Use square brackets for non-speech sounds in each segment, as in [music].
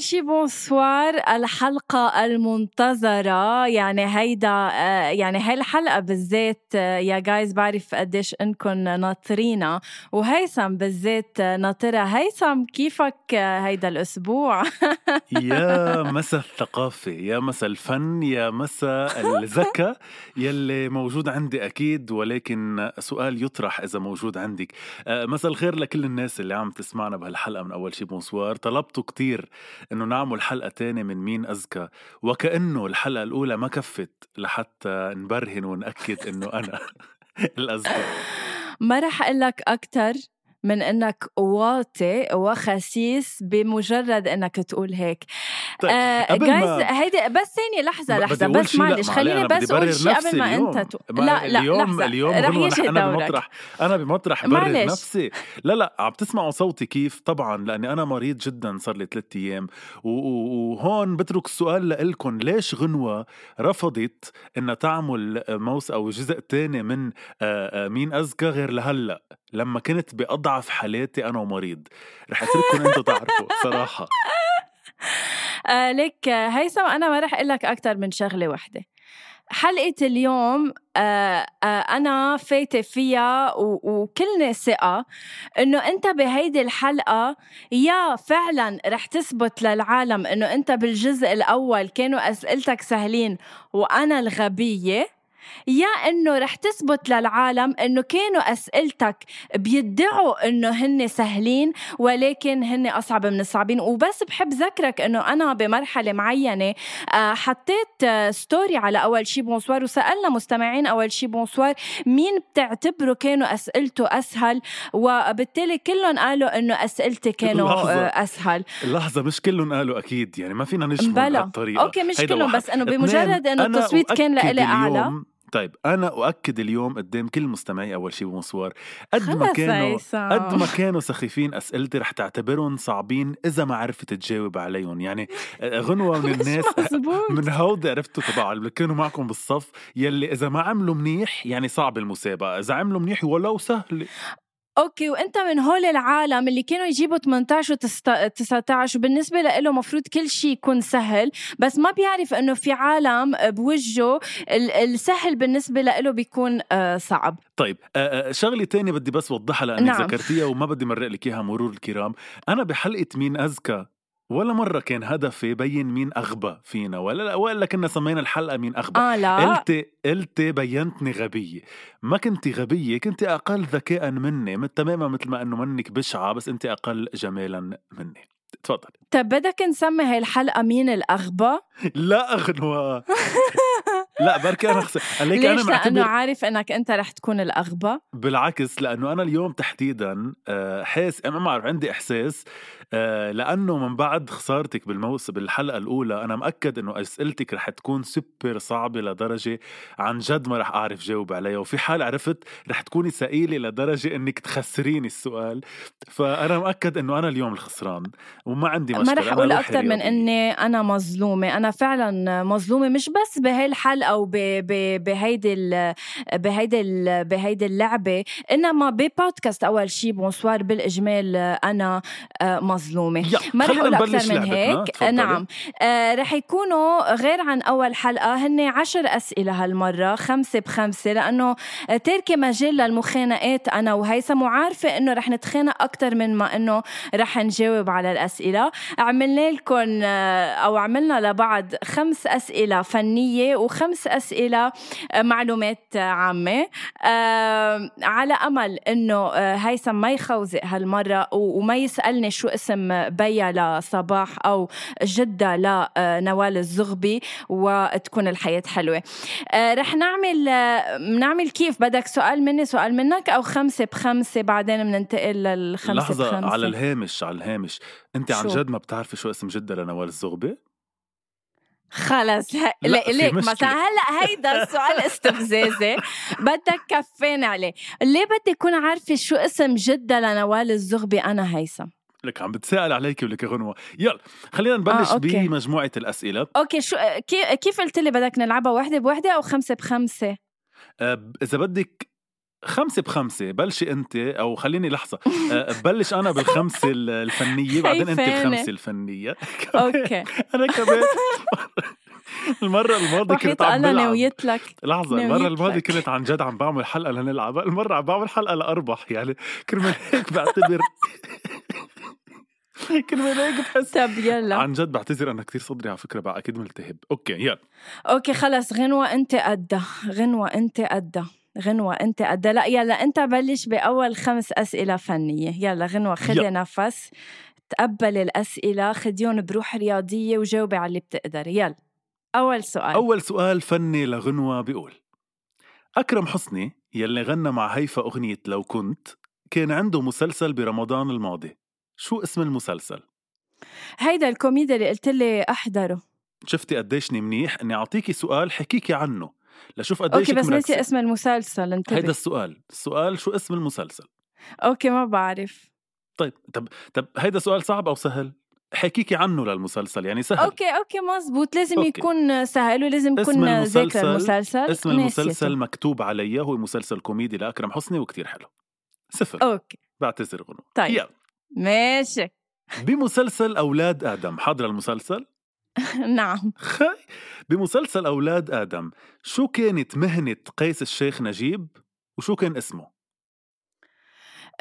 أول شي بونسوار الحلقة المنتظرة. يعني هيدا آه، يعني هاي الحلقة بالذات آه، يا جايز بعرف قديش انكم ناطرينا. وهيثم بالذات آه، ناطرة. هيثم كيفك هيدا الأسبوع؟ [laughs] يا مسا الثقافة يا مسا الفن يا مسا الذكاء. [laughs] يلي موجود عندي أكيد ولكن سؤال يطرح إذا موجود عندك. مسا الخير لكل الناس اللي عم تسمعنا بهالحلقة من أول شي بونسوار. طلبتوا كتير إنه نعمل حلقة تانية من مين اذكى وكأنه الحلقة الأولى ما كفت لحتى نبرهن ونأكد إنه أنا [laughs] الاذكى [laughs] ما رح أقول لك أكثر من إنك واطي وخسيس بمجرد إنك تقول هيك. طيب آه جايز هيدي بس ثانية لحظة لحظة بس معلش خليني بس أقول شيء قبل ما اليوم. أنت تو... لا لا اليوم لحظة. اليوم رح يجي أنا بمطرح أنا بمطرح برر نفسي. لا لا عم تسمعوا صوتي كيف؟ طبعا لأني أنا مريض جدا صار لي ثلاث أيام. وهون بترك السؤال لإلكم ليش غنوة رفضت إنها تعمل موس أو جزء تاني من مين اذكى غير لهلأ؟ لما كنت بأضعف حالاتي أنا ومريض. رح أترككم أنتم تعرفوا صراحة. [laughs] آه ليك هيثم أنا ما رح أقول لك أكثر من شغلة واحدة حلقة اليوم آه آه أنا فايتة فيها وكلنا ثقة إنه أنت بهيدي الحلقة يا فعلا رح تثبت للعالم إنه أنت بالجزء الأول كانوا أسئلتك سهلين وأنا الغبية. يا إنه رح تثبت للعالم إنه كانوا أسئلتك بيدعوا إنه هن سهلين ولكن هن أصعب من الصعبين. وبس بحب ذكرك إنه أنا بمرحلة معينة آه، حطيت story على أول شي بونسوار وسألنا مستمعين أول شي بونسوار مين بتعتبروا كانوا أسئلته أسهل؟ وبالتالي كلهم قالوا إنه أسئلتي كانوا. آه، أسهل. اللحظه مش كلهم قالوا أكيد يعني ما فينا نشمل بهالطريقه okay مش كلهم بس إنه بمجرد إنه التصويت كان لإلي أعلى. طيب أنا أؤكد اليوم قدام كل مستمعي أول شيء بونسوار قد ما كانوا قد ما كانوا سخيفين أسئلتي رح تعتبرهم صعبين إذا ما عرفت تجاوب عليهم. يعني آه، غنوة [laughs] من الناس من هودي عرفتوا تبع اللي كانوا معكم بالصف يلي إذا ما عملوا منيح يعني صعب المسابقة إذا عملوا منيح ولو سهله أوكي وأنت من هول العالم اللي كانوا يجيبوا 18 و 19 وبالنسبه له مفروض كل شيء يكون سهل بس ما بيعرف إنه في عالم بوجهه السهل بالنسبة له بيكون آه، صعب طيب آه، آه، شغلة تانية بدي بس وضحها لأنك نعم. ذكرتيها وما بدي مرق لك إياها مرور الكرام أنا بحلقة مين اذكى ولا مرة كان هدفي بين مين أغبى فينا ولا ولا كنا سمينا الحلقة مين أغبى. آه لا. قلت قلت بينتني غبية. ما كنت غبية كنت أقل ذكاء مني. تماما مثل ما أنه منك بشعة بس أنت أقل جمالا مني. تفضل طب بدك نسمي هاي الحلقة مين الأغبى؟ لا أغنوة. [laughs] لا بركي أنا خسر ليش أنا معتبر... لأنه عارف أنك أنت رح تكون الأغبى؟ بالعكس لأنه أنا اليوم تحديدا آه، حاس ما بعرف عندي إحساس آه، لأنه من بعد خسارتك بالموسم بالحلقة الأولى أنا مأكد إنه أسئلتك رح تكون سوبر صعبة لدرجة عن جد ما رح أعرف جاوب عليها. وفي حال عرفت رح تكوني ثقيله لدرجة إنك تخسريني السؤال. فأنا مأكد إنه أنا اليوم الخسران وما عندي مشكلة ما رح أقول أكثر من إني أنا مظلومة. أنا فعلا مظلومة مش بس بهي الحلقة أو ب- ب- بهيدي ال- بهيدي ال- بهيدي اللعبة إنما ببودكاست أول شي. بونسوار بالإجمال آه، أنا آه، مظلومة. ما رح أقول أكثر من. هيك. تفضلي. نعم. آه رح يكونوا غير عن أول حلقة هن عشر أسئلة هالمرة خمسة بخمسة لأنه آه، تاركه مجال للمخانقات أنا وهيثم وعارفة إنه رح نتخانق أكثر من ما إنه رح نجاوب على الأسئلة. عملنا لكم آه، أو عملنا لبعض خمس أسئلة فنية وخمس أسئلة آه، معلومات آه، عامة. آه، على أمل إنه آه، هيثم ما يخوزق هالمرة وما يسألني شو اسم بيا لصباح أو جدة لنوال الزغبي وتكون الحياة حلوة. آه، رح نعمل آه، نعمل كيف؟ بدك سؤال مني سؤال منك أو خمسة بخمسة؟ بعدين بننتقل للخمسة لحظة بخمسة. على الهامش على الهامش. أنت عن؟ جد ما بتعرفي شو اسم جدة لنوال الزغبي؟ خلص. ه- لا، ليك. مثلا هلأ هيدا السؤال [laughs] استفزازي. بدك كفين عليه. ليه بدي أكون عارفة شو اسم جدة لنوال الزغبي؟ أنا هيثم. لك عم بتسأل عليك ولك غنوة. يلا خلينا نبلش آه، okay. بمجموعة الأسئلة. okay شو كي- كيف قلت لي بدك نلعبها وحدة بوحدة أو خمسة بخمسة؟ آه، إذا بدك خمسة بخمسة بلشي أنت أو خليني لحظة. آه، بلش أنا بالخمسة ال- الفنية بعدين أنت. الخمسة الفنية. [laughs] okay. أنا كمان. [laughs] [laughs] المرة الماضية كنت عم بلعب. نويت لك. لحظة المرة الماضية. كنت عن جد عم بعمل حلقة لنلعب. المرة عم بعمل حلقة لأربح يعني كرمال هيك بعتبر [laughs] كرمال هيك بحس طب يلا. عن جد بعتذر أنا كثير صدري على فكرة بقى أكيد ملتهب. okay يلا. okay خلص. غنوة أنت قدها غنوة أنت قدها غنوة أنت قدها لا يلا أنت بلش بأول خمس أسئلة فنية. يلا غنوة خدي يلا. نفس. تقبل الأسئلة خديهم بروح رياضية وجاوبي على اللي بتقدري يلا. أول سؤال. أول سؤال فني لغنوة بيقول. أكرم حسني يلي غنى مع هيفا أغنية لو كنت كان عنده مسلسل برمضان الماضي. شو اسم المسلسل؟ هيدا الكوميديا اللي قلت لي أحضره. شفتي قديشني منيح؟ إني أعطيكي سؤال حكيكي عنه لشوف قديش okay بس ناسي اسم المسلسل انتبه. هيدا السؤال. السؤال شو اسم المسلسل؟ okay ما بعرف. طيب طب طب هيدا سؤال صعب أو سهل؟ حكيكي عنه للمسلسل يعني سهل. okay okay مزبوط لازم okay. يكون سهل ولازم يكون ذاكر المسلسل اسم. المسلسل مكتوب علي هو مسلسل كوميدي لأكرم حسني وكتير حلو. صفر. okay. بعتذر غنو. طيب. يلا. ماشي. بمسلسل أولاد آدم حاضر المسلسل؟ [laughs] نعم. خي. بمسلسل أولاد آدم شو كانت مهنة قيس الشيخ نجيب؟ وشو كان اسمه؟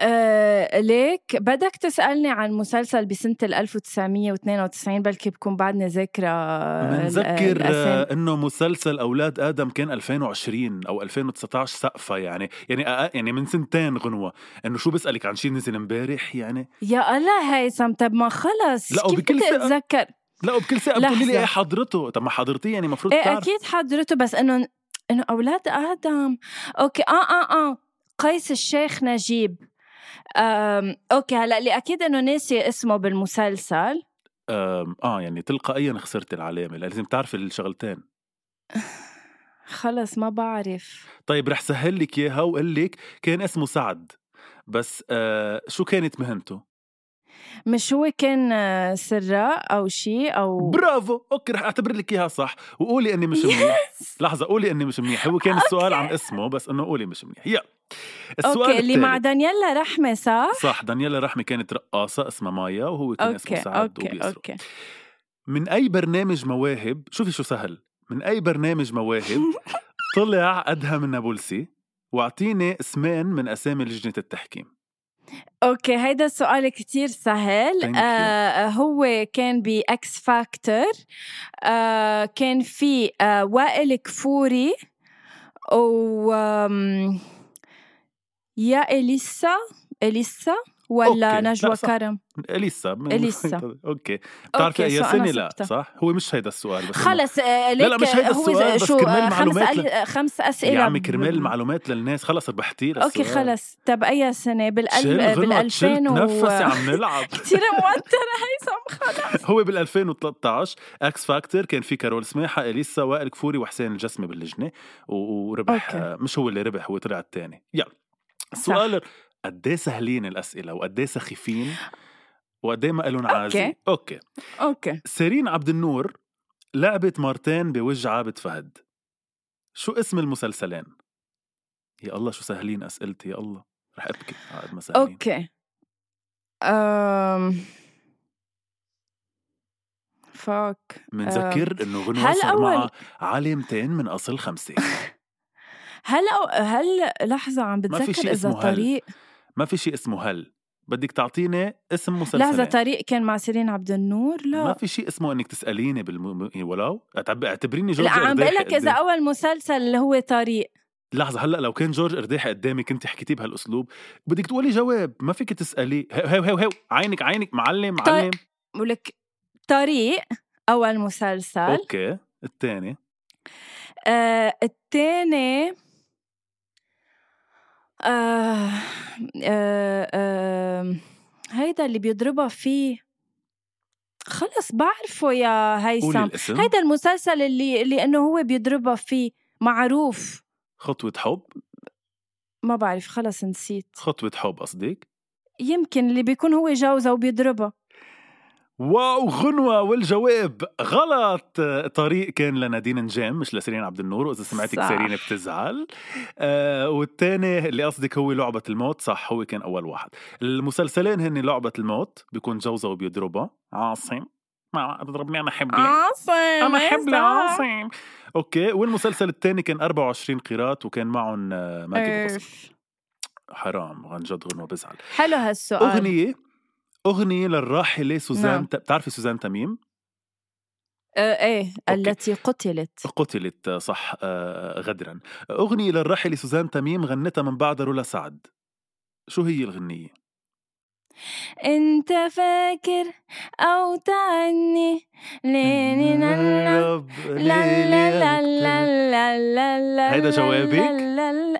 آه ليك. بدك تسألني عن مسلسل بسنة ال 1992 بلكي بكون بعدني ذاكرة ال- بنذكر. آه، إنه مسلسل أولاد آدم كان 2020 أو 2019 سقفة يعني. يعني يعني من سنتين غنوة. إنه شو بسألك عن شيء نزل امبارح يعني؟ يا الله هيثم طب ما خلص. لا، كيف بدي ثقة. أتذكر؟ لا وبكل ثقه بتقولي لي. إيه حضرته. طب ما حضرتيه يعني المفروض إيه تعرف. أكيد حضرته بس إنه إنه أولاد آدم. okay آه آه آه. قيس الشيخ نجيب. okay هلأ اللي أكيد إنه ناسي اسمه بالمسلسل. آه يعني تلقائيا خسرت العلامة لازم تعرفي الشغلتين. [laughs] خلص ما بعرف. طيب رح سهل لك إياها واقول لك كان اسمه سعد بس آه شو كانت مهنته؟ مش هو كان آه، سراء أو شيء أو برافو! okay رح أعتبر لك إياها صح. وقولي إني مش منيح. [laughs] لحظة قولي إني مش منيح. هو كان السؤال عن اسمه بس إنه قولي مش منيح. يلا. السؤال okay اللي مع. دانييلا رحمة صح؟ صح دانييلا رحمة كانت رقاصة اسمها مايا وهو كان اسمه okay سعد okay okay. من أي برنامج مواهب شوفي شو سهل. من أي برنامج مواهب [laughs] طلع أدهم النابلسي وأعطيني اسمين من أسامي لجنة التحكيم. okay هيدا السؤال كتير سهل. آه هو كان ب X Factor آه كان في آه وائل كفوري و آم، يا إليسا إليسا؟ ولا okay. نجوى. كرم؟ إليسا. من- إليسا. [laughs] okay. بتعرفي اي سنه لا. صح؟ هو مش هيدا السؤال بس خلص آه لا، لا، مش هيدا السؤال، بس شو كرمال آه، خمس معلومات أل... آه، خمس أسئلة يا عمي كرمال معلومات للناس. خلص ربحتي okay. خلص. طب أي سنة؟ بال بال شيل 2000 تنفسي و... عم نلعب [laughs] كثير موترة هيثم خلص. هو بال 2013 X Factor كان في كارول سماحه إليسا وائل كفوري وحسين الجسمي باللجنة وربح. آه، مش هو اللي ربح هو طلع الثاني يلا. السؤال قد إيه سهلين الأسئلة وقد إيه سخيفين وقد إيه ما لهم عازة. okay. okay. سيرين عبد النور لعبت مرتين بوجه عابد فهد. شو اسم المسلسلين؟ يا الله شو سهلين أسئلتي يا الله. رح أبكي قاعد ما سهلين. okay. أم... fuck. منذكر إنه غنوة صار أول- علامتين من أصل خمسه [laughs] هل أو... هل لحظة عم بتذكر إذا اسمه هل. ما في شيء اسمه هل. بدك تعطيني اسم مسلسلين لحظة طريق كان مع سيرين عبد النور؟ ما لا في شيء اسمه إنك تسأليني بالم... ولو أتعب- اعتبريني جورج لا عم بقول لك إذا. أول مسلسل اللي هو طريق. لحظة هلأ لو كان جورج إرداحي قدامي كنت حكيتيه بهالأسلوب. بدك تقولي جواب ما فيك تسألي. هو هو هو عينك عينك معلم طيب. معلم. ولك طريق أول مسلسل. أوكي الثاني آه الثاني آه آه آه هيدا اللي بيضربها فيه خلص بعرفه يا هيثم. هيدا المسلسل اللي اللي إنه هو بيضربها فيه معروف. خطوة حب. ما بعرف خلص نسيت. خطوة حب قصدك؟ يمكن اللي بيكون هو جوزها وبيضربها. واو غنوة والجواب غلط. طريق كان لنادين نجام مش لسيرين عبد النور وإذا سمعتك. سيرين بتزعل. آه والثاني اللي قصدك هو لعبة الموت صح هو كان أول واحد. المسلسلين هن لعبة الموت بيكون جوزها وبيضربها عاصم. ما تضربني أنا حبلي عاصم أنا حبلي هيثم. عاصم أوكي والمسلسل الثاني كان 24 قيراط وكان معهم آه، ماجد. حرام عن جد غنوة بزعل. حلو هالسؤال. أغنية أغنية للراحلة سوزان نعم. ت... بتعرفي سوزان تميم؟ آه إيه التي قتلت قتلت صح آه، غدرا أغنية للراحلة سوزان تميم غنتها من بعد رولا سعد شو هي الغنية؟ انت فاكر أو تعني لين لا لا لا لا لا لا هيدا جوابك؟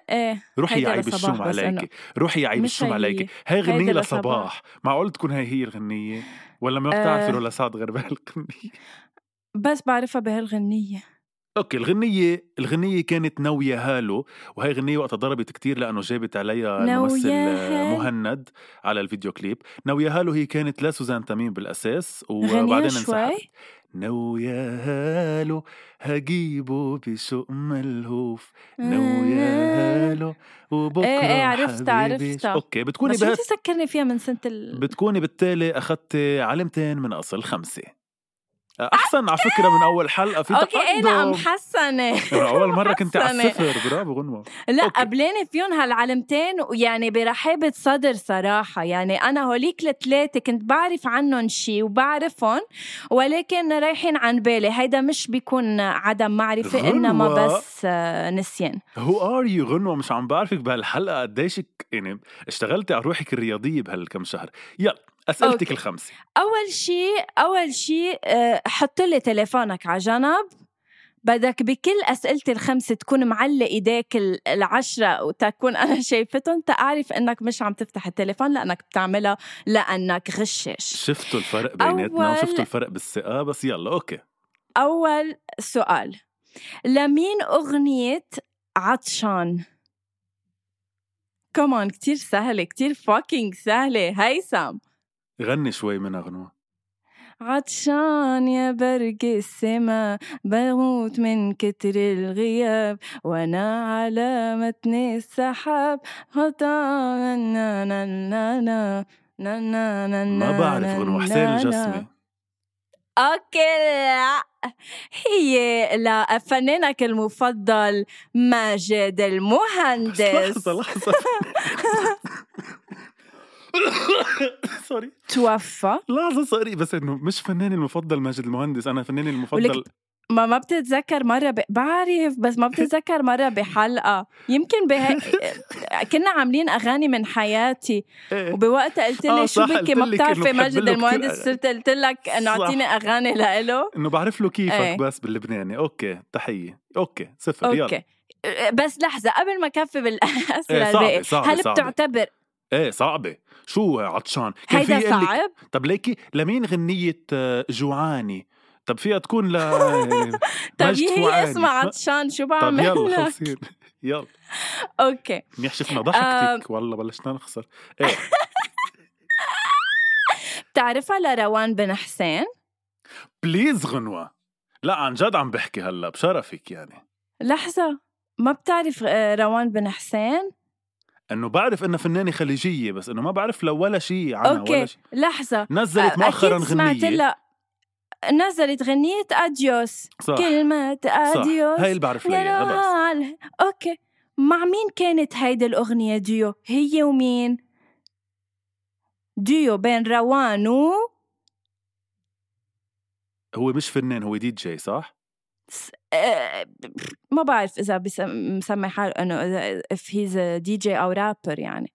إيه روحي يا عيب الشوم عليكي. روحي يا عيب الشوم عليكي. هي غنية لصباح. معقول تكون هي هي الغنية؟ ولا ما بتعرفي آه. ولا سعد غير بهالغنية؟ بس بعرفها بهالغنية. أوكي الغنية الغنية كانت ناويهالو وهي غنية وقتها ضربت كتير لأنه جابت عليها الممثل آه، هال- مهند على الفيديو كليب. ناويهالو هي كانت لسوزان تميم بالأساس وبعدين انسحبت. شوي؟ ناويهالو هجيبه بشوق ملهوف ناوية هالو وبكرة إيه إيه عرفتها عرفتها أوكي بتكوني بس بهت... تذكرني فيها من سنة ال... بتكوني بالتالي أخذت علامتين من أصل خمسة. أحسن على فكرة من أول حلقة؟ في أوكي إيه لا تقدم. محسنة يعني [laughs] أول مرة كنت على. الصفر برافو غنوة لا أوكي. قبلاني فيهم هالعلمتين ويعني برحابة صدر صراحة. يعني أنا هوليك الثلاثة كنت بعرف عنهم شي وبعرفهم ولكن رايحين عن بالي. هيدا مش بيكون عدم معرفة غنوة. إنما بس آه، نسيان. who are you غنوة مش عم بعرفك بهالحلقة. قديش يعني اشتغلتي على روحك الرياضية بهالكم شهر؟ يلا. اسئلتك أوكي. الخمسة. أول شي أول شي آه، حط لي تليفونك على جنب. بدك بكل أسئلتي الخمسة تكون معلق إيديك ال- العشرة وتكون أنا [laughs] شايفتهم تعرف إنك مش عم تفتح التليفون لأنك بتعملها لأنك غشاش شفتوا الفرق بيناتنا أول- وشفتوا الفرق بالثقة؟ بس يلا أوكي. أول سؤال. لمين أغنية عطشان؟ كمان كتير سهلة كتير fucking سهلة. هيثم. غني شوي منها غنوة عطشان يا برق السما بموت من كتر الغياب وأنا على متن السحاب. هطا نا نا نا نا نا نا نا ما بعرف غنوة حسين. الجسمي. أوكي لا. هي لفنانك المفضل ماجد المهندس. [laughs] لحظة لحظة. [laughs] [coughs] سوري توفى لحظة sorry بس إنه مش فناني المفضل ماجد المهندس أنا فناني المفضل ما ما بتتذكر مرة ب... بعرف بس ما بتتذكر مرة بحلقة يمكن به... [laughs] كنا عاملين أغاني من حياتي إيه. وبوقتها قلت لي آه شو بكي ما بتعرفي إنه ماجد المهندس. صرت قلت لك إنه. أعطيني أغاني لإله إنه بعرف له كيفك إيه. بس باللبناني أوكي تحية أوكي صفر يلا أوكي بس لحظة قبل ما كفي بالأسئلة إيه، صعبة، هالصعبة. بتعتبر إيه صعبة. شو عطشان؟ كان في هيدا لك صعب؟ طب ليكي لمين غنية آه، جوعاني؟ طب فيها تكون ل [laughs] طب هي. اسمها عطشان شو طب بعمل يلا لك؟ خلصين [laughs] يلا. أوكي. منيح شفنا ضحكتك. والله بلشنا نخسر. إيه. [laughs] بتعرفها لروان بن حسين؟ please غنوة. لا عن جد عم بحكي هلا بشرفك يعني. لحظة. ما بتعرف آه، روان بن حسين؟ إنه بعرف إنها فنانة خليجية بس إنه ما بعرف لو ولا شيء عنها أوكي ولا شيء لحظة. نزلت مؤخرا أكيد سمعت غنية. لها نزلت غنية أديوس. صح. كلمة صح. اديوس هاي اللي بعرف لها أوكي. مع مين كانت هيدي الأغنية ديو؟ هي ومين؟ ديو بين روان و هو مش فنان هو دي جي صح؟ آه، ما بعرف إذا مسمي حاله إنه إذا if he's a DJ أو رابر يعني.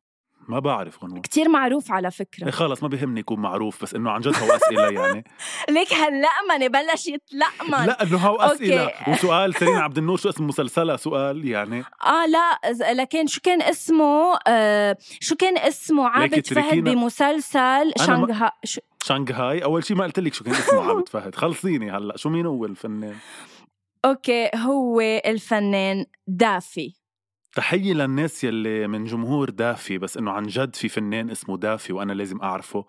ما بعرف غنوة. كتير معروف على إيه فكرة خلص ما بيهمني يكون معروف بس إنه عن جد هو أسئلة [laughs] يعني. ليك هاللقمنة بلش يتلقمن لا إنه هو أسئلة. أوكي. وسؤال [laughs] سيرين عبد النور شو اسم مسلسلها سؤال يعني. آه لا لكن شو كان اسمه آه شو كان اسمه عابد فهد. بمسلسل ما- شانغها شو؟ شانغهاي. أول شيء ما قلت لك شو كان اسمه عابد فهد خلصيني هلأ. شو مين هو الفنان؟ أوكي هو الفنان دافي تحية للناس يلي من جمهور دافي بس إنه عن جد في فنان اسمه دافي وأنا لازم أعرفه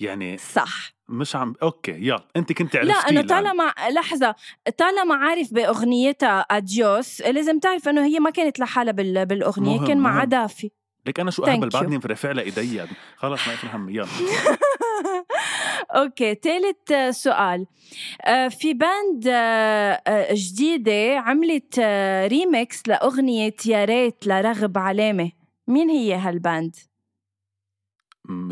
يعني صح مش عم أوكي يلا أنت كنت لا عرفتي انه الآن. طالما لحظة طالما عارف بأغنيتها أديوس لازم تعرف إنه هي ما كانت لحالها بال... بالأغنية مهم، كان مهم. دافي لك أنا شو أهبل. بعدني مرافع لها ايدي خلص ما في هم يلا. [laughs] أوكي ثالث سؤال. آه، في band آه، آه، جديدة عملت ريميكس لأغنية يا ريت لراغب علامة. مين هي هال band؟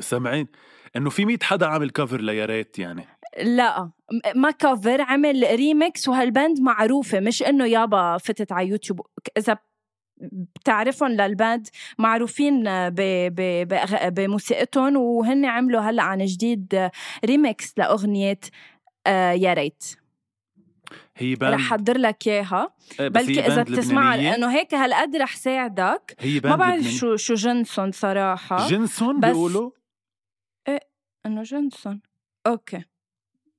سامعين. إنه في 100 حدا عامل cover ليا ريت يعني. لا ما cover عمل remix وهال band معروفة. مش إنه يابا فتت على يوتيوب. إذا بتعرفهم لل band معروفين بموسيقتهم وهن عملوا هلأ عن جديد ريميكس لأغنية آه، يا ريت. هي band رح حضر لك إياها. إيه، بلكي إذا بتسمعها. لأنه هيك هالقد رح ساعدك. هي ما band بعرف لبنانية. شو شو جنسون صراحة. جنسون بس- بيقولوا؟ إنه جنسون أوكي.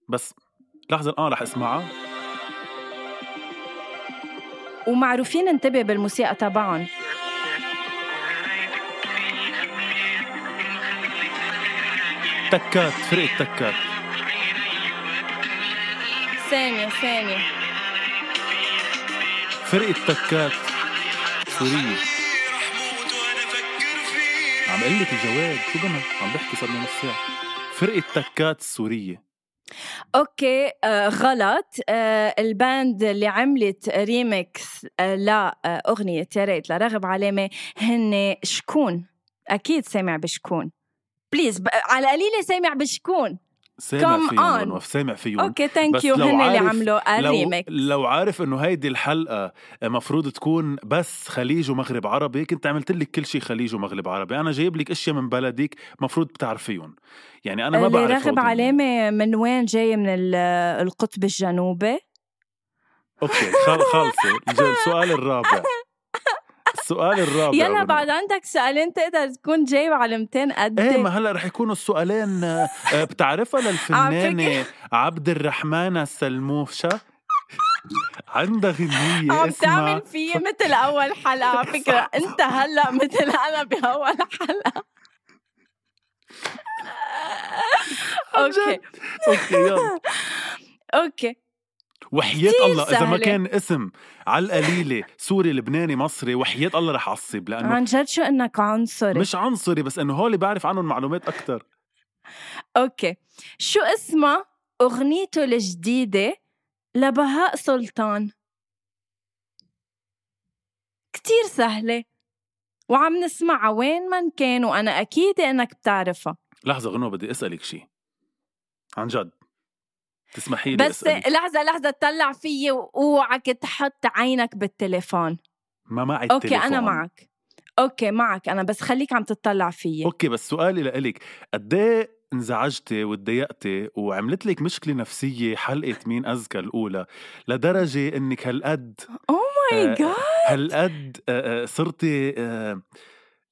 بس لحظة آه رح أسمعها. ومعروفين انتبه بالموسيقى تبعهم. تكات فرقة تكات ثانية ثانية. فرقة تكات سورية عم قل لك الجواب شو بنا عم بحكي صار لي نص ساعة. فرقة تكات السورية okay آه غلط. آه ال band اللي عملت ريميكس آه لأغنية يا ريت لراغب علامة هن شكون؟ أكيد سامع بشكون. please. على قليلة سامع بشكون. سامع فيهم سامع فيهم. okay thank you لو هن اللي عملوا لو الريميكس لو عارف إنه هيدي الحلقة مفروض تكون بس خليج ومغرب عربي كنت عملت لك كل شيء خليج ومغرب عربي. أنا جايب لك أشياء من بلدك مفروض بتعرفيهم. يعني أنا ما بعرف راغب. علامة من وين جاي من ال- القطب الجنوبي؟ أوكي خل خلصي. [laughs] السؤال الرابع. السؤال الرابع يلا. بعد عندك سؤالين تقدر تكون جايب علامتين قد إيه ما هلا رح يكونوا السؤالين آه، بتعرفها للفنانة عبد الرحمن السلموشة؟ عندها غنية عم تعمل فيي مثل أول حلقة على [laughs] فكرة. أنت هلا مثل أنا بأول حلقة. [laughs] okay. okay يلا. okay. وحياة الله إذا ما سهلة. كان اسم على القليلة سوري لبناني مصري وحياة الله رح أعصب لأنه عن جد شو إنك عنصري؟ مش عنصري بس إنه هولي بعرف عنهم معلومات أكتر. okay. شو اسمها أغنيته الجديدة لبهاء سلطان؟ كتير سهلة. وعم نسمعها وين ما كان وأنا أكيدة إنك بتعرفها. لحظة غنوة بدي أسألك شيء عن جد. تسمحي لي بس أسألك؟ لحظة لحظة تطلع فيي واوعك تحط عينك بالتليفون. ما معي okay أنا. معك. okay معك أنا بس خليك عم تطلع فيي. okay بس سؤالي لإلك. قد إيه انزعجتي وتضايقتي وعملت لك مشكلة نفسية حلقة مين اذكى الأولى لدرجة إنك هالقد oh my God هالقد آه، آه، صرتي آه،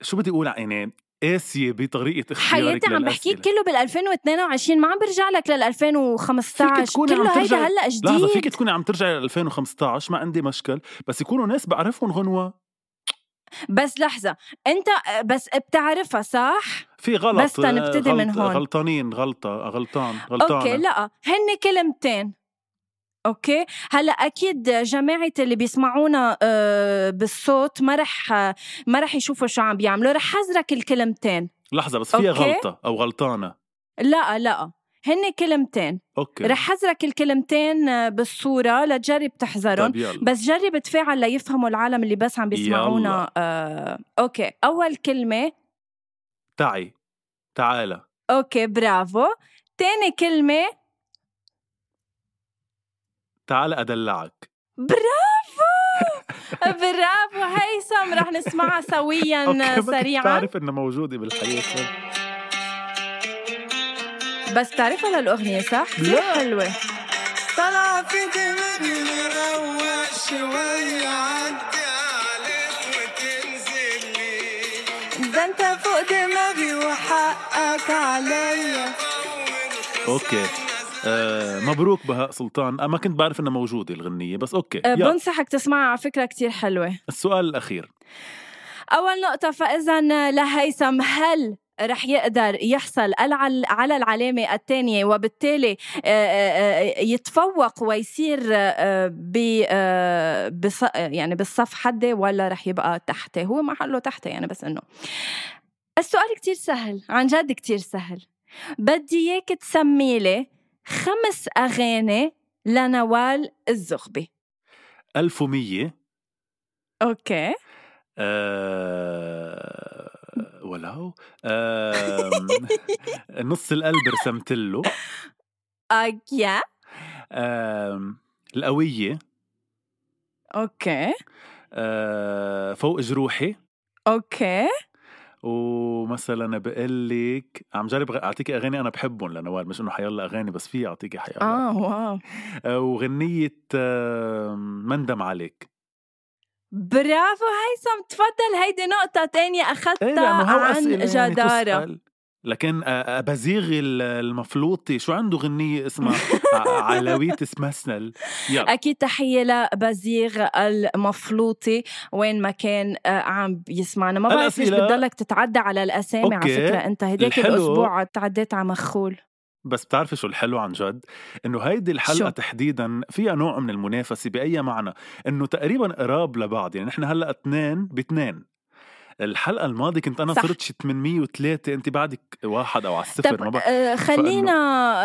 شو بدي أقول يعني قاسية بطريقة اختيارك حياتي عم بحكيك. كله بال 2022 ما عم برجع لك لل 2015 فيك تكوني عم كله هيدا هلأ لحظة فيك جديد تكوني عم ترجعي ل 2015 ما عندي مشكل. بس يكونوا ناس بعرفهم غنوه بس لحظة انت بس بتعرفها صح؟ في غلط بس تنبتدي من هون. غلطانين غلطة غلطان غلطانة. okay لأ هن كلمتين. okay؟ هلأ أكيد جماعة اللي بيسمعونا آه، بالصوت ما رح ما رح يشوفوا شو عم بيعملوا. رح حذرك الكلمتين. لحظة بس فيها okay. غلطة أو غلطانة. لا لا. هن كلمتين. okay. رح حذرك الكلمتين آه، بالصورة. لتجرب تحذرهم. طيب بس جرب تفاعل ليفهموا العالم اللي بس عم بيسمعونا. يلا. آه، okay. أول كلمة. تعي. تعالى. أوكي برافو. تاني كلمة. تعالى أدلعك. برافو! [laughs] برافو هيثم رح نسمعها سويا سريعا. بعرف إنها موجودة بالحياة. بس بتعرفها للأغنية صح؟ كثير لا. حلوة. طلع في دماغي نروق شوية عدي عليك وتنزل لي ده أنت فوق دماغي وحقك عليا. okay. آه مبروك بهاء سلطان. أنا ما كنت بعرف إنها موجودة الغنية بس okay. يلا. بنصحك تسمعها على فكرة كتير حلوة. السؤال الأخير. أول نقطة فاذا لهيثم هل رح يقدر يحصل على العلامة الثانية وبالتالي آه، آه، آه، يتفوق ويصير آه، ب آه، يعني بالصف حدي ولا رح يبقى تحته هو محله تحته يعني بس إنه. السؤال كتير سهل عن جد كتير سهل. بدي إياك تسمي لي خمس أغاني لنوال الزغبي. 1100 أوكي. آه ولو آه [laughs] نص القلب رسمت له. يا. آه القوية. okay. آه فوق جروحي. okay. ومثلا بقول لك عم جرب اعطيكي أغاني أنا بحبهم لنوال مش إنه حيلا أغاني بس في اعطيكي حيلا. آه wow. آه وغنية آه مندم عليك؟ برافو هيثم تفضل هيدي نقطة تانية أخذتها هو عن يعني جدارة. لكن آه، أبازيغ ال- المفلوطي شو عنده غنية اسمها؟ [laughs] ع- علوية اسمسنل يلا. أكيد تحية لبزيغ المفلوطي وين ما كان آه، عم بيسمعنا ما بعرف ليش بتضلك تتعدى على الأسامي على أنت هديك الحلو- الأسبوع تعديت على مخول. بس بتعرفي شو الحلو عن جد؟ إنه هيدي الحلقة شو؟ تحديدا فيها نوع من المنافسة بأي معنى؟ إنه تقريبا قراب لبعض. يعني نحن هلأ اثنين باثنين الحلقة الماضية كنت صح. صرت شي 803 أنت بعدك واحد أو على الصفر طب ما بعرف. آه، خلينا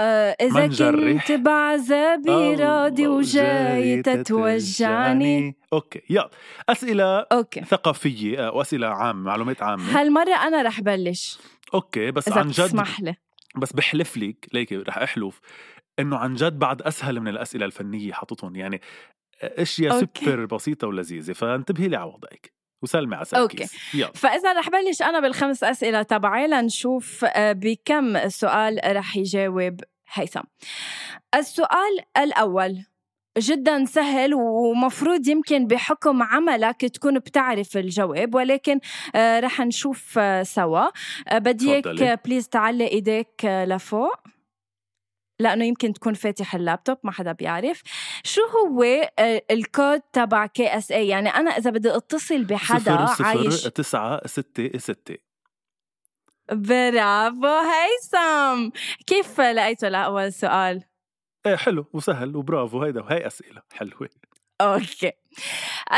آه، نجرح. كنت بعذابي راضي وجاي تتوجعني. okay يلا. أسئلة okay. ثقافية آه، وأسئلة عامة معلومات عامة. هالمرة أنا رح بلش. okay بس إذا عن جد بتسمح لي. بس بحلف لك ليكي رح أحلف إنه عن جد بعد أسهل من الأسئلة الفنية حاططهم يعني اشياء okay. super بسيطة ولذيذة فانتبهي لي على وضعك. وسلمي على okay. سركيس يلا. فإذا رح بلش أنا بالخمس أسئلة تبعي لنشوف آه، بكم سؤال رح يجاوب هيثم. السؤال الأول جدا سهل ومفروض يمكن بحكم عملك تكون بتعرف الجواب ولكن آه، رح نشوف آه، سوا. بدي اياك تفضلي. آه، please تعلق إيديك لفوق. لأنه يمكن تكون فاتح اللابتوب ما حدا بيعرف. شو هو آه، الكود تبع KSA يعني أنا إذا بدي أتصل بحدا صفر صفر عايش تسعة ستة ستة. برافو هيثم! كيف لقيته لأول سؤال؟ إيه حلو وسهل وبرافو هيدا وهي أسئلة حلوة. okay.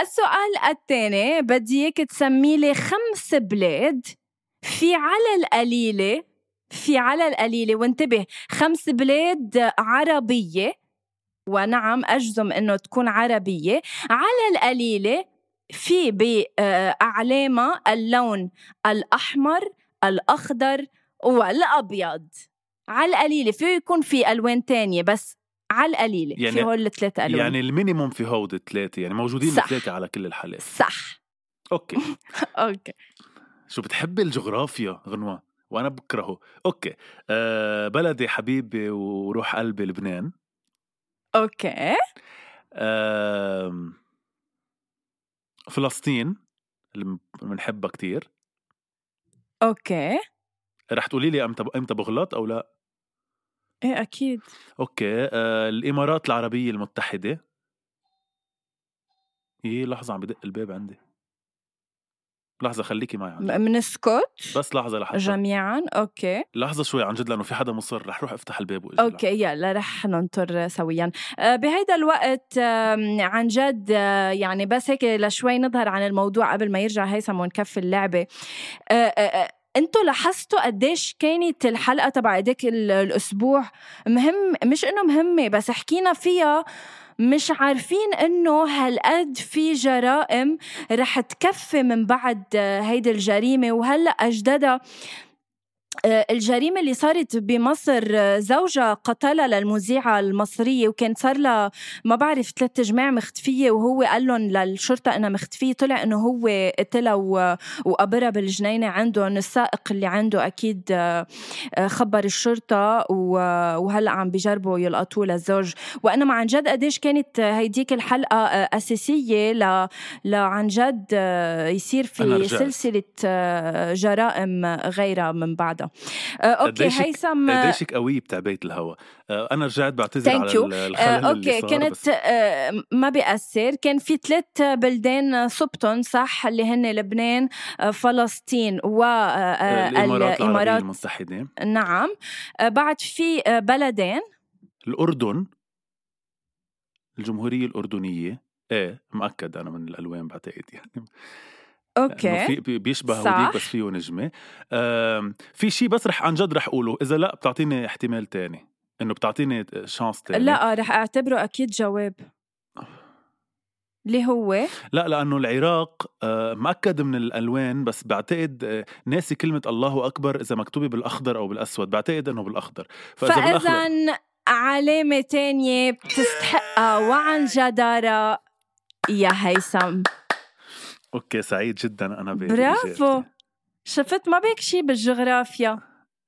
السؤال الثاني بدي إياك تسمي لي خمس بلاد في على القليلة في على القليلة. وانتبه خمس بلاد عربية. ونعم أجزم إنه تكون عربية. على القليلة في بأعلامها اللون الأحمر الأخضر والأبيض. على القليلة فيه يكون في ألوان تانية بس على القليلة. يعني- في هول الثلاث ألوان. يعني ال minimum في هود الثلاثة يعني موجودين صح. الثلاثة على كل الحالات. صح. أوكي. [laughs] أوكي. شو بتحبي الجغرافيا غنوة؟ وأنا بكرهه. okay. أه بلدي حبيبي وروح قلبي لبنان. okay. آم، فلسطين اللي بنحبها كتير. okay. رح تقولي لي أمتى إمتى بغلط أو لا؟ إيه أكيد. okay. آه الإمارات العربية المتحدة. إيه لحظة عم بدق الباب عندي. لحظة خليكي معي عن جد. بنسكت بس لحظة لحظة. جميعا؟ okay. لحظة شوي عن جد لأنه في حدا مصر. رح روح أفتح الباب وإجي okay يلا رح ننطر سويا. آه، بهيدا الوقت عن جد آه، يعني بس هيك لشوي نظهر عن الموضوع قبل ما يرجع هيثم ونكفي اللعبة. آه، أنتوا لاحظتوا قديش كانت الحلقة تبع هديك ال- الأسبوع مهم؟ مش إنه مهمة بس حكينا فيها مش عارفين إنه هالقد في جرائم رح تكفي من بعد آه، هيدي الجريمة وهلأ اجددها الجريمة اللي صارت بمصر آه، زوجها قتلها للمذيعة المصرية وكان صار لها ما بعرف ثلاث جماع مختفية وهو قال لهم للشرطة إنها مختفية. طلع إنه هو قتلها وقبرها بالجنينة. عندهم السائق اللي عنده أكيد آه، آه، خبر الشرطة و- وهلأ عم بيجربوا يلقطوه للزوج. وأنا ما عن جد قديش كانت هيديك الحلقة آه، أساسية ل لعن جد آه، يصير في. سلسلة آه، جرائم غيرها من بعدها. آه، okay هيثم قديشك قوية بتعبية الهوا. آه، أنا رجعت بعتذر على آه، الخلل اللي okay صار كانت بس. آه، ما بيأثر. كان في ثلاث بلدان صبتهم صح؟ اللي هن لبنان آه، فلسطين آه، الإمارات المتحدة. نعم. آه، بعد في آه، بلدين الأردن. الجمهورية الأردنية. إيه مأكد أنا من الألوان بعتقد يعني. okay. في بي- بيشبه صح. بس فيه نجمة آم، في شيء بس رح عن جد رح أقوله. إذا لا بتعطيني احتمال تاني. إنه بتعطيني chance تاني. لا رح أعتبره أكيد جواب. اللي هو؟ لا لأنه العراق آه، مأكد من الألوان بس بعتقد آه، ناسي كلمة الله أكبر إذا مكتوبة بالأخضر أو بالأسود. بعتقد إنه بالأخضر. فإذا فاذا علامة تانية بتستحقها. وعن جدارة يا هيثم. okay سعيد جدا أنا برافو. شفت ما بيك شي بالجغرافيا.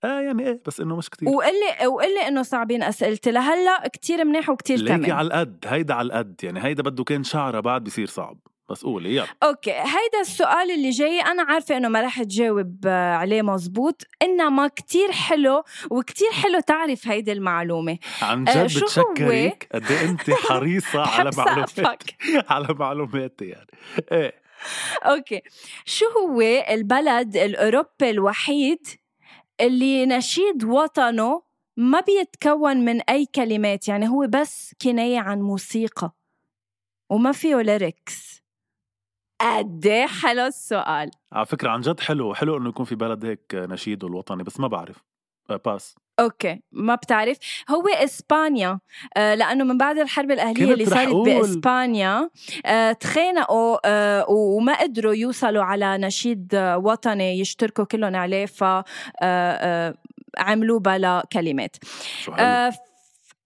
آه يعني إيه بس إنه مش كتير. وقلي وقلي إنه صعبين أسئلتي. لهلأ كتير منيح وكتير ليكي تمام. على القد هيدا على القد. يعني هيدا بده كان شعره بعد بصير صعب. بس قولي يلا. okay هيدا السؤال اللي جاي أنا عارفة إنه ما رح تجاوب آه، عليه مزبوط. إنما كتير حلو وكتير حلو تعرف هيدي المعلومة. عن آه، جد شو هو؟ بتشكرك. قد إيه انت حريصة [laughs] على معلوماتي. [laughs] على معلوماتي يعني. إيه okay. شو هو البلد الأوروبي الوحيد اللي نشيد وطنه ما بيتكون من أي كلمات؟ يعني هو بس كناية عن موسيقى وما فيه lyrics قد إيه حلو السؤال. على فكرة عن جد حلو حلو إنه يكون في بلد هيك نشيده الوطني بس ما بعرف. آه، pass. okay ما بتعرف. هو إسبانيا آه لأنه من بعد الحرب الأهلية اللي صارت. بإسبانيا آه تخانقوا آه وما قدروا يوصلوا على نشيد وطني يشتركوا كلهم عليه ف عملوه بلا كلمات.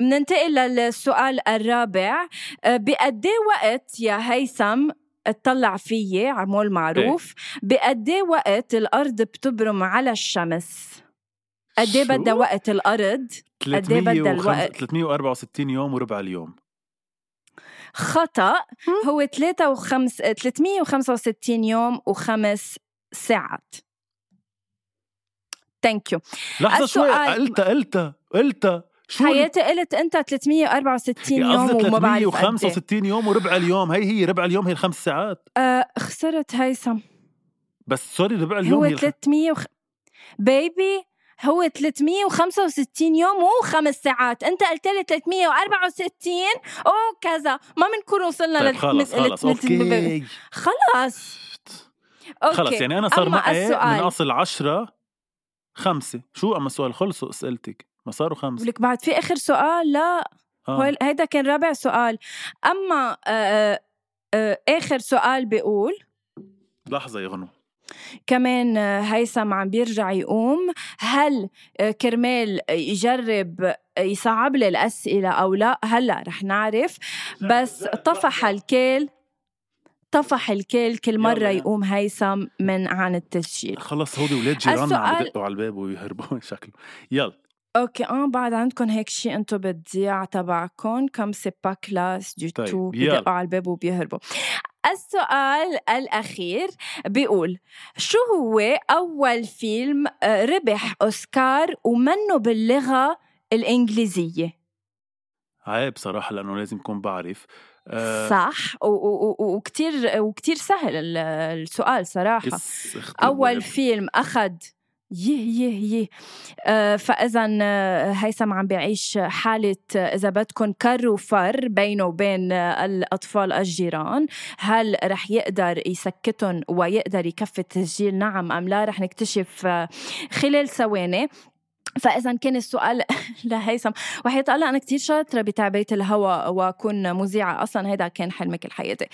بننتقل للسؤال الرابع. بقد وقت يا هيثم اطلع فيي عمول معروف. بقد إيه وقت الأرض بتبرم على الشمس. قد إيه؟ بدها وقت الأرض قد إيه بدها 305 الوقت؟ 364 يوم وربع اليوم. خطأ. هو 3 وخمس 365 يوم وخمس ساعات. ثانك يو لحظة شوي قلتها قلتها قلتها شو حياتي قلت أنت 364 يا يوم وما بعرف قد إيه. 365 يوم وربع اليوم. هي هي ربع اليوم هي الخمس ساعات. آه خسرت هيثم. بس sorry ربع اليوم هو هي الخ... 300 وخ... baby هو 365 يوم وخمس ساعات. أنت قلت لي 364 أو كذا. ما بنكون وصلنا طيب لل- خلص خلص okay. خلص. okay. خلص يعني أنا صار معي من. أصل عشرة خمسة. شو أما السؤال؟ خلصوا أسئلتك. ما صاروا خمسة. ولك بعد في آخر سؤال؟ لا. آه. هيدا كان رابع سؤال. أما آه آه آخر سؤال بيقول لحظة يا غنو. كمان آه، هيثم عم بيرجع يقوم. هل آه، كرمال يجرب آه، يصعب لي الأسئلة أو لا؟ هلأ رح نعرف. بس طفح الكيل طفح الكيل كل مرة. يقوم هيثم من عن التسجيل. خلص هودي ولاد جيراننا عم بدقوا على الباب ويهربوا [laughs] شكله. يلا. okay آه بعد عندكم هيك شيء أنتم بالضيع تبعكم comme c'est pas classe du tout. بدقوا على الباب وبيهربوا السؤال الأخير بيقول شو هو أول فيلم ربح أوسكار ومنه باللغة الإنجليزية عيب صراحة لأنه لازم كون بعرف آه، صح وكتير وكتير سهل ال- السؤال صراحة أول. فيلم أخذ يه يه يه آه فإذا آه، هيثم عم بيعيش حالة آه، إذا بدكم كر وفر بينه وبين الأطفال الجيران. هل رح يقدر يسكتهم ويقدر يكفي التسجيل؟ نعم أم لا؟ رح نكتشف خلال ثواني. فإذا كان السؤال [laughs] لهيثم وحياة الله أنا كتير شاطرة بتعبئة الهواء وأكون مذيعة أصلا هيدا كان حلمي كل حياتي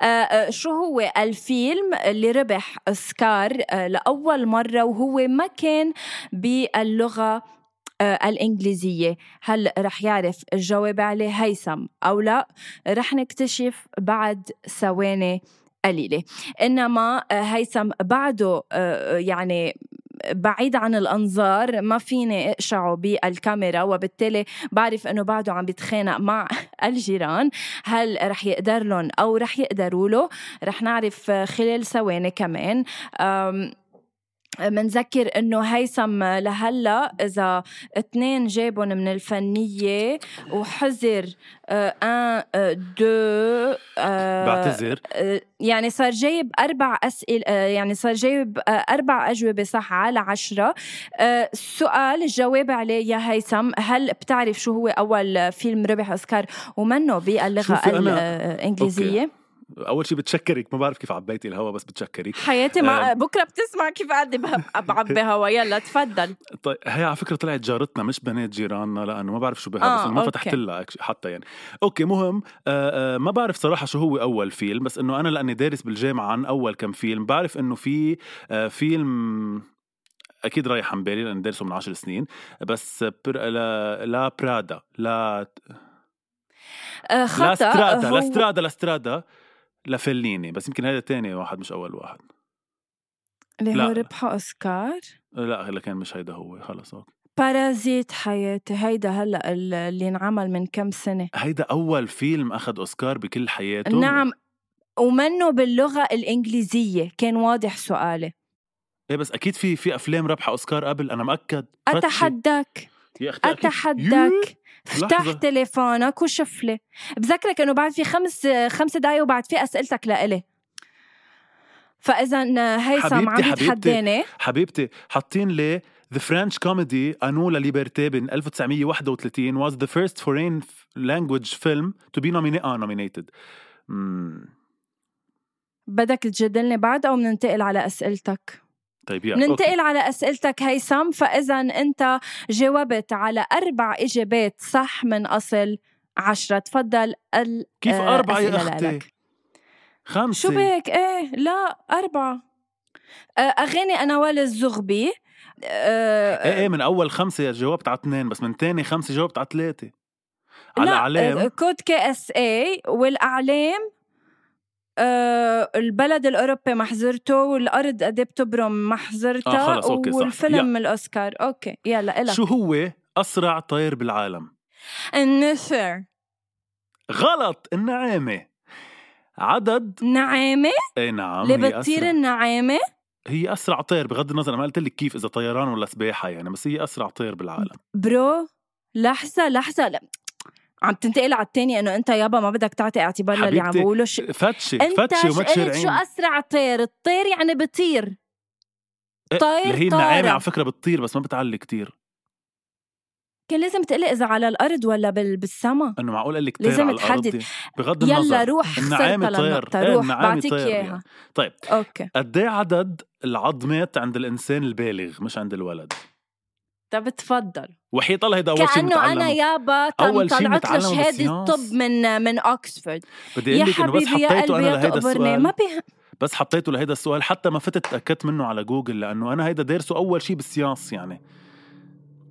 آه، آه، شو هو الفيلم اللي ربح أوسكار آه، لأول مرة وهو ما كان باللغة الإنجليزية؟ هل رح يعرف الجواب عليه هيثم أو لا؟ رح نكتشف بعد ثواني قليلة. إنما هيثم بعده يعني بعيد عن الأنظار ما فيني أقشعه بالكاميرا وبالتالي بعرف إنه بعده عم بيتخانق مع [laughs] الجيران. هل رح يقدر لهم أو رح يقدروا له؟ رح نعرف خلال ثواني كمان. منذكر إنه هيثم لهلأ إذا اثنين جابهم من الفنية وحذر آه، ان آه، دو آه، بعتذر. آه، يعني صار جايب أربع أسئلة آه، يعني صار جايب آه، أربع أجوبة صح على عشرة. آه، السؤال الجواب عليه يا هيثم هل بتعرف شو هو أول فيلم ربح أوسكار ومنه شوفي أنا- الإنجليزية؟ أول شيء بتشكرك ما بعرف كيف عبيتي الهوا بس بتشكرك. حياتي مع. بكرة بتسمع كيف قاعدة ب- بعبي [laughs] هوا يلا تفضل. طيب هي على فكرة طلعت جارتنا مش بنات جيراننا لأنه ما بعرف شو بها آه، بس ما. فتحت لها حتى يعني. أوكي مهم آه آه ما بعرف صراحة شو هو أول فيلم بس إنه أنا لأني دارس بالجامعة عن أول كم فيلم بعرف إنه في آه فيلم أكيد رايح عن بالي لأني دارسه من عشر سنين بس بر... لا لا برادا لا آه، لا خطأ Strada هو La Strada La Strada لفليني بس يمكن هذا تاني واحد مش أول واحد. اللي هو. ربحه أوسكار؟ لا هلا كان مش هيدا هو خلص okay. Parasite حياتي هيدا هلأ ال- اللي انعمل من كم سنة. هيدا أول فيلم أخذ أوسكار بكل حياته نعم. ومنه باللغة الإنجليزية. كان واضح سؤالي. إيه بس أكيد في في أفلام ربح أوسكار قبل أنا مأكد. فتشي. أتحداك. يا أكيد. أتحداك. افتح لحظة. تليفونك وشوف لي بذكرك إنه بعد في خمس خمس دقايق وبعد في أسئلتك لإلي فاذا هيثم عم. يتحداني حبيبتي حاطين لي The French comedy أنو لا ليبرتي بين 1931 was the first foreign language film to be nomina- آه, nominated. مم. بدك تجادلني بعد أو بننتقل على أسئلتك طيب يا ننتقل على أسئلتك هيثم. فإذا أنت جاوبت على أربع إجابات صح من أصل عشرة. تفضل ال كيف آه، أربعة يا أختي؟ لك. خمسة. شو بك؟ إيه لا أربعة. آه، أغاني أنا وائل الزغبي. آه، إيه إيه من أول خمسة يا جاوبت على اثنين بس من تاني خمسة جاوبت على ثلاثة. على لا، علام آه، كود كي اس اي والأعلام. آه، البلد الأوروبي ما حضرته والأرض قد بتبرم ما حضرتها آه، خلص، أوكي، صح. والفيلم الأوسكار. أوكي يلا إلك. شو هو أسرع طير بالعالم؟ النسر. غلط النعامة. عدد؟ نعامة؟ إيه نعم اللي بتطير أسرع. النعامة؟ هي أسرع طير بغض النظر أنا ما قلت لك كيف إذا طيران ولا سباحة يعني بس هي أسرع طير بالعالم. برو لحظة لحظة لا. عم تنتقل على التاني انه انت يابا ما بدك تعطي اعتبار للي عم بقوله ش... فتشي انت فتشي وما قلت شو تشرعين أسرع طير؟ الطير يعني بطير. إيه، طير هي النعامة. على فكرة بتطير بس ما بتعلي كتير. كان لازم تقلي إذا على الأرض ولا بال... بالسما. إنه معقول قال لك لازم تحدد. بغض النظر يلا روح خسرت النعامة طير. للنقطة روح بعطيك طير إياها. يعني. طيب okay. قد إيه عدد العظمات عند الإنسان البالغ مش عند الولد؟ طب تفضل. وحياة الله شيء كأنه أنا يابا أول طلعت له شهادة. الطب من من اوكسفورد بدي أقول لك إنه بس حطيته أنا لهيدا تقبرني. ما السؤال بي... بس حطيته لهيدا السؤال. حتى ما فتت تاكدت منه على جوجل لأنه أنا هيدا دارسه أول شيء بال science يعني.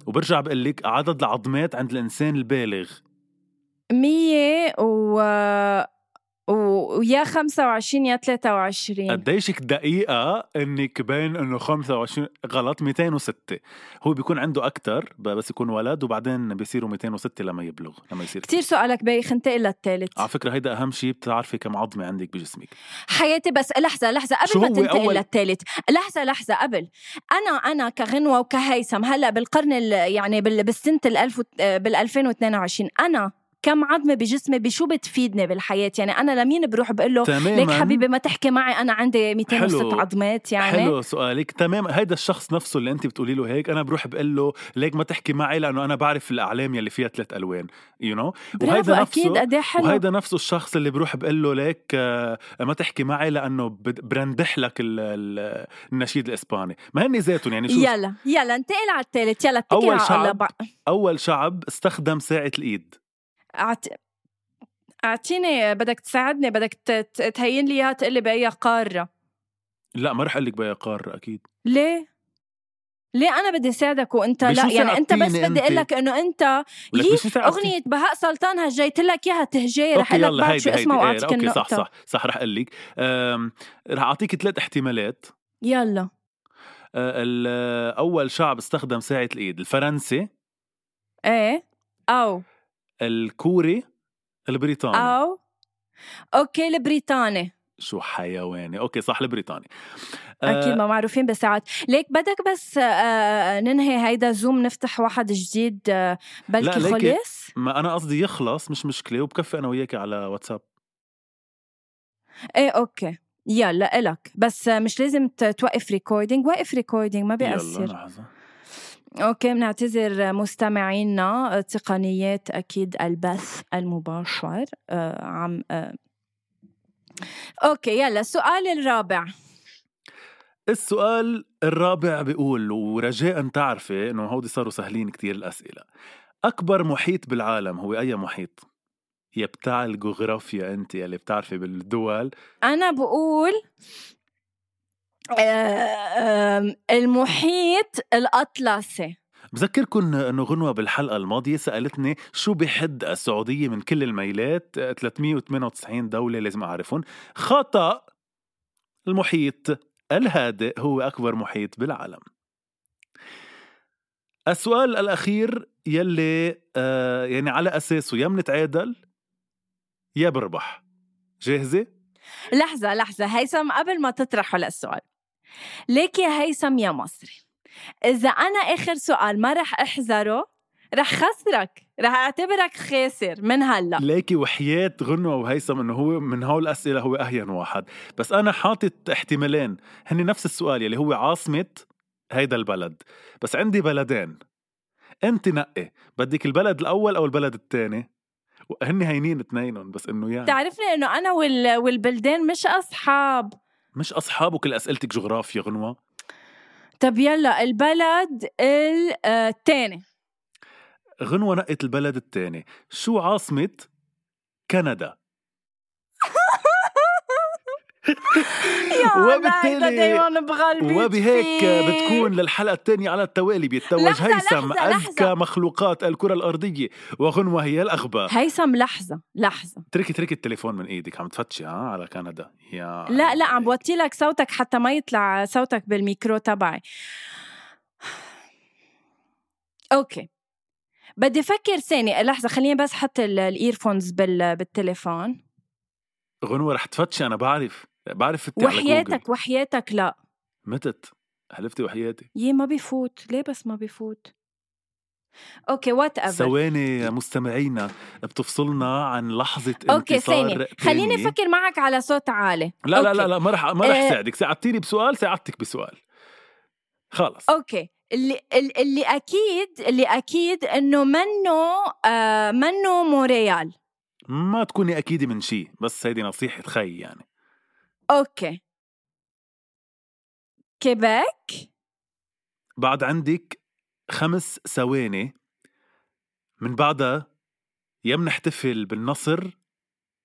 وبرجع بقول لك عدد العظمات عند الإنسان البالغ. مية و... و... ويا 25 يا 23 قديشك دقيقة إنك بين إنه 25 غلط 206 هو بيكون عنده أكثر بس يكون ولد وبعدين بيصيروا 206 لما يبلغ لما يصير كتير سؤالك بايخ انتقل للثالث على فكرة هيدا أهم شيء بتعرفي كم عظمة عندك بجسمك. حياتي بس لحظة لحظة قبل ما تنتقل أول- للثالث لحظة لحظة قبل. أنا أنا كغنوة وكهيثم هلأ بالقرن ال- يعني بال- بالسنة ال 1000 بال 2022 أنا كم عظمة بجسمي بشو بتفيدني بالحياة؟ يعني أنا لمين بروح بقول له ليك حبيبي ما تحكي معي أنا عندي 206 حلو. عظمات يعني. حلو سؤالك. تمام. هيدا الشخص نفسه اللي أنت بتقولي له هيك أنا بروح بقول له ليك ما تحكي معي لأنه أنا بعرف الأعلام يلي فيها ثلاث ألوان. يو you know? برافو أكيد. قد إيه حلو. وهيدا نفسه الشخص اللي بروح بقول له ليك آه، ما تحكي معي لأنه برندح لك ال- ال- النشيد الإسباني. ما هن ذاتهم يعني شو يلا يلا انتقل على الثالث يلا اتكل على الله. بقى أول شعب استخدم ساعة الإيد. أعت... أعطيني بدك تساعدني بدك تهين لي إياها تقول لي باي قارة. لا ما رح أقول لك بأي قارة أكيد. ليه؟ ليه أنا بدي ساعدك وأنت لا؟ يعني أنت بس بدي؟ أقول لك إنه أنت يي؟ أغنية بهاء سلطان هجيت لك إياها تهجي رح أقول لك بعد شو اسمها واعطيك إيه، okay النقطه صح صح صح رح أقول لك رح أعطيك ثلاث احتمالات. يلا. ال- أول شعب استخدم ساعة الإيد الفرنسي. إيه. أو. الكوري البريطاني. أو okay البريطاني. شو حيواني. okay صح البريطاني. أكيد أه، ما معروفين بساعات ليك بدك بس آه، ننهي هيدا زوم نفتح واحد جديد آه، بلكي لا، خلص ما أنا قصدي يخلص مش مشكلة وبكفي أنا وياك على واتساب. إيه okay. يلا إلك. بس آه، مش لازم توقف recording وقف recording ما يلا بيأثر. لحظة. okay بنعتذر مستمعينا تقنيات أكيد البث المباشر آه عم آه. okay يلا السؤال الرابع. السؤال الرابع بيقول ورجاء تعرفي إنه هودي صاروا سهلين كتير الأسئلة. أكبر محيط بالعالم هو أي محيط؟ يا بتاع الجغرافيا أنت يلي بتعرفي بالدول. أنا بقول آه المحيط الأطلسي. بذكركم أنه غنوة بالحلقة الماضية سألتني شو بحد السعودية من كل الميلات 398 دولة لازم أعرفهم خطأ المحيط الهادئ هو أكبر محيط بالعالم. السؤال الأخير يلي آه يعني على أساسه يا منتعادل يا بربح. جاهزة؟ لحظة لحظة هيثم قبل ما تطرح هلا السؤال ليك يا هيثم يا مصري. إذا أنا آخر سؤال ما رح أحذره رح خسرك. رح أعتبرك خاسر من هلأ. ليكي وحياة غنوة وهيثم إنه هو من هول الأسئلة هو أهين واحد. بس أنا حاطط احتمالين. هن نفس السؤال يلي هو عاصمة هيدا البلد. بس عندي بلدين. أنت نقي. بدك البلد الأول أو البلد الثاني هن هينين اثنينهم بس إنه يعني. تعرفني إنه أنا وال... والبلدان مش أصحاب. مش اصحاب وكل أسئلتك جغرافيا غنوة؟ طب يلا البلد الثاني غنوة نقت البلد الثاني شو عاصمة كندا؟ [laughs] وبالتالي- وبهيك. بتكون للحلقة الثانية على التوالي بيتوج هيثم أذكى. مخلوقات الكرة الأرضية وغنوة هي الأغبى. هيثم لحظة لحظة. تركي تركي التليفون من إيدك عم تفتشي ها على كندا. يا لا لا عم بوطي لك صوتك حتى ما يطلع صوتك بالميكرو تبعي. okay. بدي أفكر ثانية لحظة خليني بس حط ال earphones بال... بالتليفون. غنوة رح تفتشي أنا بعرف. بعرف فتي وحياتك وحياتك لا. متت حلفتي وحياتي. يي ما بيفوت. ليه بس ما بيفوت؟ okay whatever ثواني مستمعينا بتفصلنا عن لحظة okay ثانية. خليني. أفكر معك على صوت عالي. لا لا okay. لا لا ما رح ما رح آه. ساعدك. ساعدتيني بسؤال ساعدتك بسؤال. خلص okay. اللي ال- اللي أكيد اللي أكيد إنه منه آه منه مونريال ما تكوني أكيدة من شيء بس هيدي نصيحة خي يعني. okay. كيبيك بعد عندك خمس ثواني. من بعدها يا منحتفل بالنصر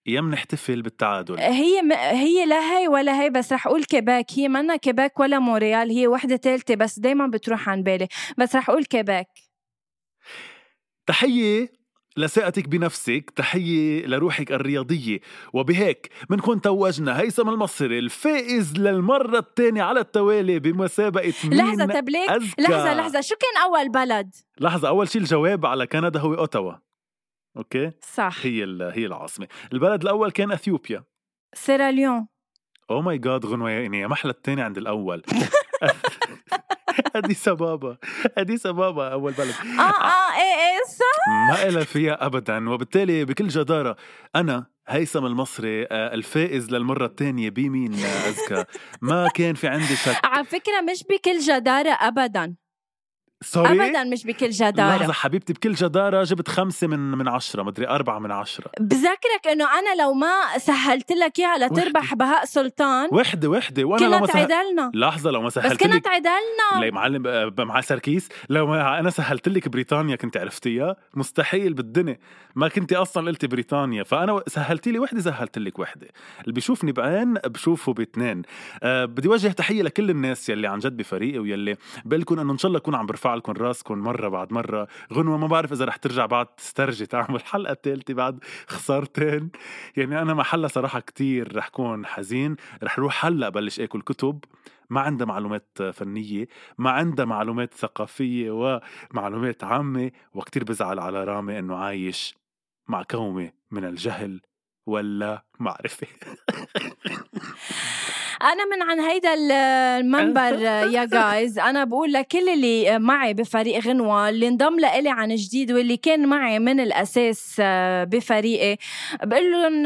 يا منحتفل بالتعادل. هي م... هي لا هي ولا هي بس رح أقول كيباك. هي منا كيباك ولا مونريال هي وحدة ثالثه بس دايما بتروح عن بالي. بس رح أقول كيباك. تحية لثقتك بنفسك تحية لروحك الرياضية. وبهيك منكون توجنا هيثم المصري الفائز للمرة الثانية على التوالي بمسابقة مين لحظة طب ليك أذكى لحظة لحظة. شو كان أول بلد؟ لحظة أول شيء الجواب على كندا هو أوتاوا. okay؟ صح. هي هي العاصمة. البلد الأول كان أثيوبيا. سيراليون oh my God غنوة يعني يا محلى الثاني عند الأول. [laughs] اديس بابا اديس بابا أول بلد. آه آه إيه إيه صح. ما إلها فيها ابدا. وبالتالي بكل جدارة أنا هيثم المصري آه، الفائز للمرة الثانية بمين اذكى ما كان في عندي شك. على فكرة مش بكل جدارة ابدا. sorry ابدا مش بكل جدارة. لحظة حبيبتي بكل جدارة جبت خمسة من من عشرة مدري أربعة من عشرة. بذكرك إنه أنا لو ما سهلت لك إياها لتربح. بهاء سلطان وحدة وأنا لو كنا ما سهل... تعدلنا لحظة لو ما بس سهلت كنا لك تعدلنا لي معلم آه، مع سركيس لو ما أنا سهلت لك بريطانيا كنت عرفتيها مستحيل بالدنيا. ما كنت أصلا قلتي بريطانيا. فأنا سهلتي لي وحدة سهلت لك وحدة. اللي بيشوفني بعين بشوفه باثنين. أه بدي وجه تحية لكل الناس يلي عن جد بفريقي ويلي بقول لكم إنه إن شاء الله أكون عم برفع لكم راسكم مرة بعد مرة. غنوة ما بعرف إذا رح ترجع بعد تسترجي تعمل الحلقة الثالثه بعد خسارتين. يعني أنا محلها صراحة كتير رح كون حزين. رح روح هلأ بلش آكل كتب. ما عندها معلومات فنية ما عندها معلومات ثقافية ومعلومات عامة وكتير بزعل على رامي إنه عايش مع كومة من الجهل ولا معرفة. [laughs] أنا من عن هيدا ال- المنبر [laughs] يا جايز أنا بقول لكل اللي معي بفريق غنوة اللي انضم لإلي عن جديد واللي كان معي من الأساس آه، بفريقي بقول لهم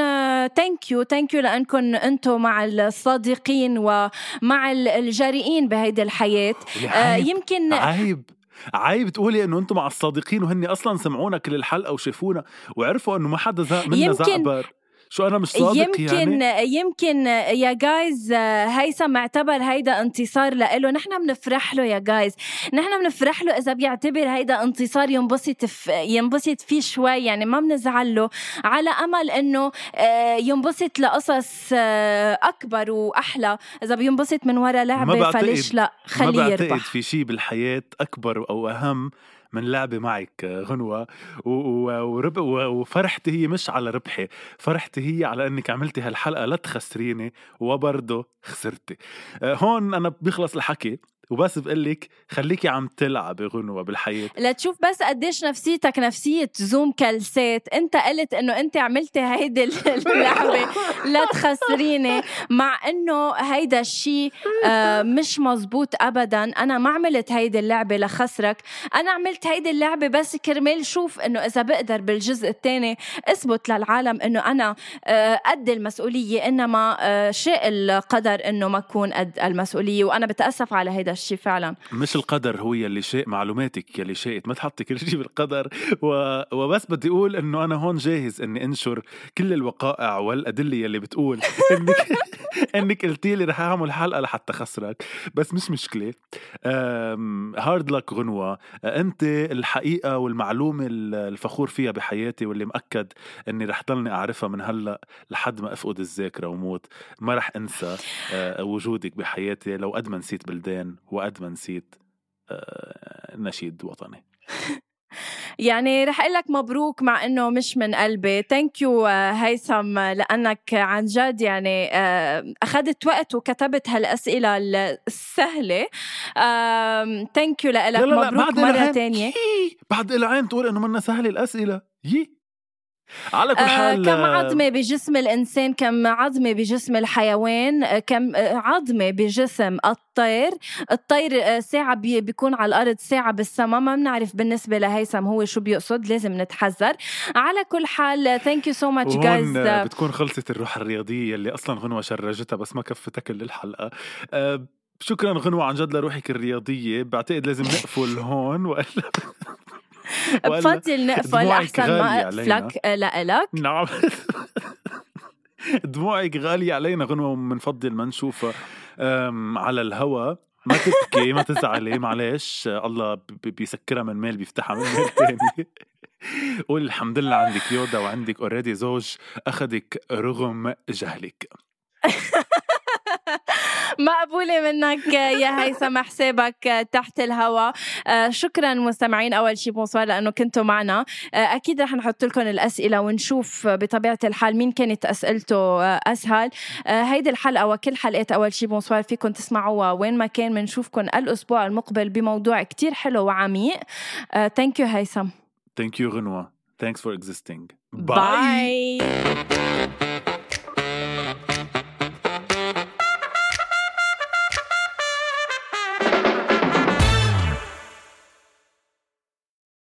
thank you thank you لانكم أنتم مع الصادقين ومع ال- الجريئين بهيدي الحياة. آه، عيب يمكن عيب عيب تقولي إنه أنتم مع الصادقين وهن أصلا سمعونا كل الحلقة وشافونا وعرفوا إنه ما حدا زهق منا زعبر. شو أنا مش صادق يمكن يعني؟ يمكن يا جايز هيثم اعتبر هيدا انتصار لإله. نحن بنفرح له يا جايز نحن بنفرح له إذا بيعتبر هيدا انتصار ينبسط. ينبسط فيه شوي. يعني ما بنزعل له. على أمل إنه آه، ينبسط لقصص آه، أكبر وأحلى. إذا بينبسط من ورا لعبة بعتقد- فليش لا ما خليه بعتقد يربح في شيء بالحياة أكبر أو أهم من لعبة معك غنوة ورب وفرحتي هي مش على ربحي فرحتي هي على أنك عملتي هالحلقة لا تخسريني وبرضه خسرتي. آه، هون أنا بيخلص الحكي. وبس بقول لك خليكي عم تلعبي غنوة بالحياة. لتشوف بس قديش نفسيتك نفسية زوم كلسات. انت قلت انه انت عملتي هيدي [laughs] اللعبة لا تخسريني مع انه هيدا الشيء آه، مش مزبوط ابدا. أنا ما عملت هيدي اللعبة لخسرك. أنا عملت هيدي اللعبة بس كرمال شوف إنه إذا بقدر بالجزء الثاني أثبت للعالم إنه أنا آه، قد المسؤولية إنما آه، شاء القدر إنه ما أكون قد المسؤولية. وأنا بتأسف على هيدا الشيء فعلا. مش القدر هو يلي شاء معلوماتك يلي شاءت ما تحطي كل شيء بالقدر. و... وبس بدي أقول إنه أنا هون جاهز إني أنشر كل الوقائع والأدلة يلي بتقول [laughs] انك إنك قلتي لي رح أعمل حلقة لحتى خسرك. بس مش مشكلة. هارد لك غنوة. أنت الحقيقة والمعلومة ال- الفخور فيها بحياتي واللي مأكد إني رح ضلني أعرفها من هلأ لحد ما أفقد الذاكرة وموت. ما رح أنسى آه، وجودك بحياتي لو قد ما نسيت بلدان. وقد ما نسيت آه، نشيد وطني. [laughs] يعني رح أقول لك مبروك مع إنه مش من قلبي. thank you هيثم آه، لأنك عن جد يعني آه، أخذت وقت وكتبت هالأسئلة السهلة. thank you لك مبروك مرة يي، [laughs] بعد العين تقول إنه منا سهلة الأسئلة. يي. على كل آه حال كم آه، عظمة بجسم الإنسان كم عظمة بجسم الحيوان آه، كم عظمة بجسم الطير. الطير ساعة بي- بيكون على الأرض ساعة بالسما ما بنعرف بالنسبة لهيثم هو شو بيقصد لازم نتحذر. على كل حال thank you so much جايز بتكون خلصت الروح الرياضية اللي أصلا غنوة شرشحتها بس ما الحلقة. آه، شكرا غنوة عن جد لروحك الرياضية. بعتقد لازم نقفل [laughs] هون وإلا- بفضل نقفل أحسن ما آه، لإلك نعم دموعك غالية علينا غنوة ومنفضل ما نشوفها على الهوا ما تبكي ما تزعلي معلش الله بيسكرها من ميل بيفتحها من ميل تاني قول الحمد لله عندك يودا وعندك already زوج اخذك رغم جهلك مقبولة منك يا هيثم حسابك تحت الهوا آه، شكرا مستمعين. أول شي bonsoir لأنه كنتوا معنا. آه، أكيد رح نحط لكم الأسئلة ونشوف بطبيعة الحال مين كانت أسئلته آه، أسهل. هيدي الحلقة وكل حلقات أول شي bonsoir فيكم تسمعوها وين ما كان بنشوفكم الأسبوع المقبل بموضوع كتير حلو وعميق. thank you هيثم. thank you غنوة. thanks for existing. bye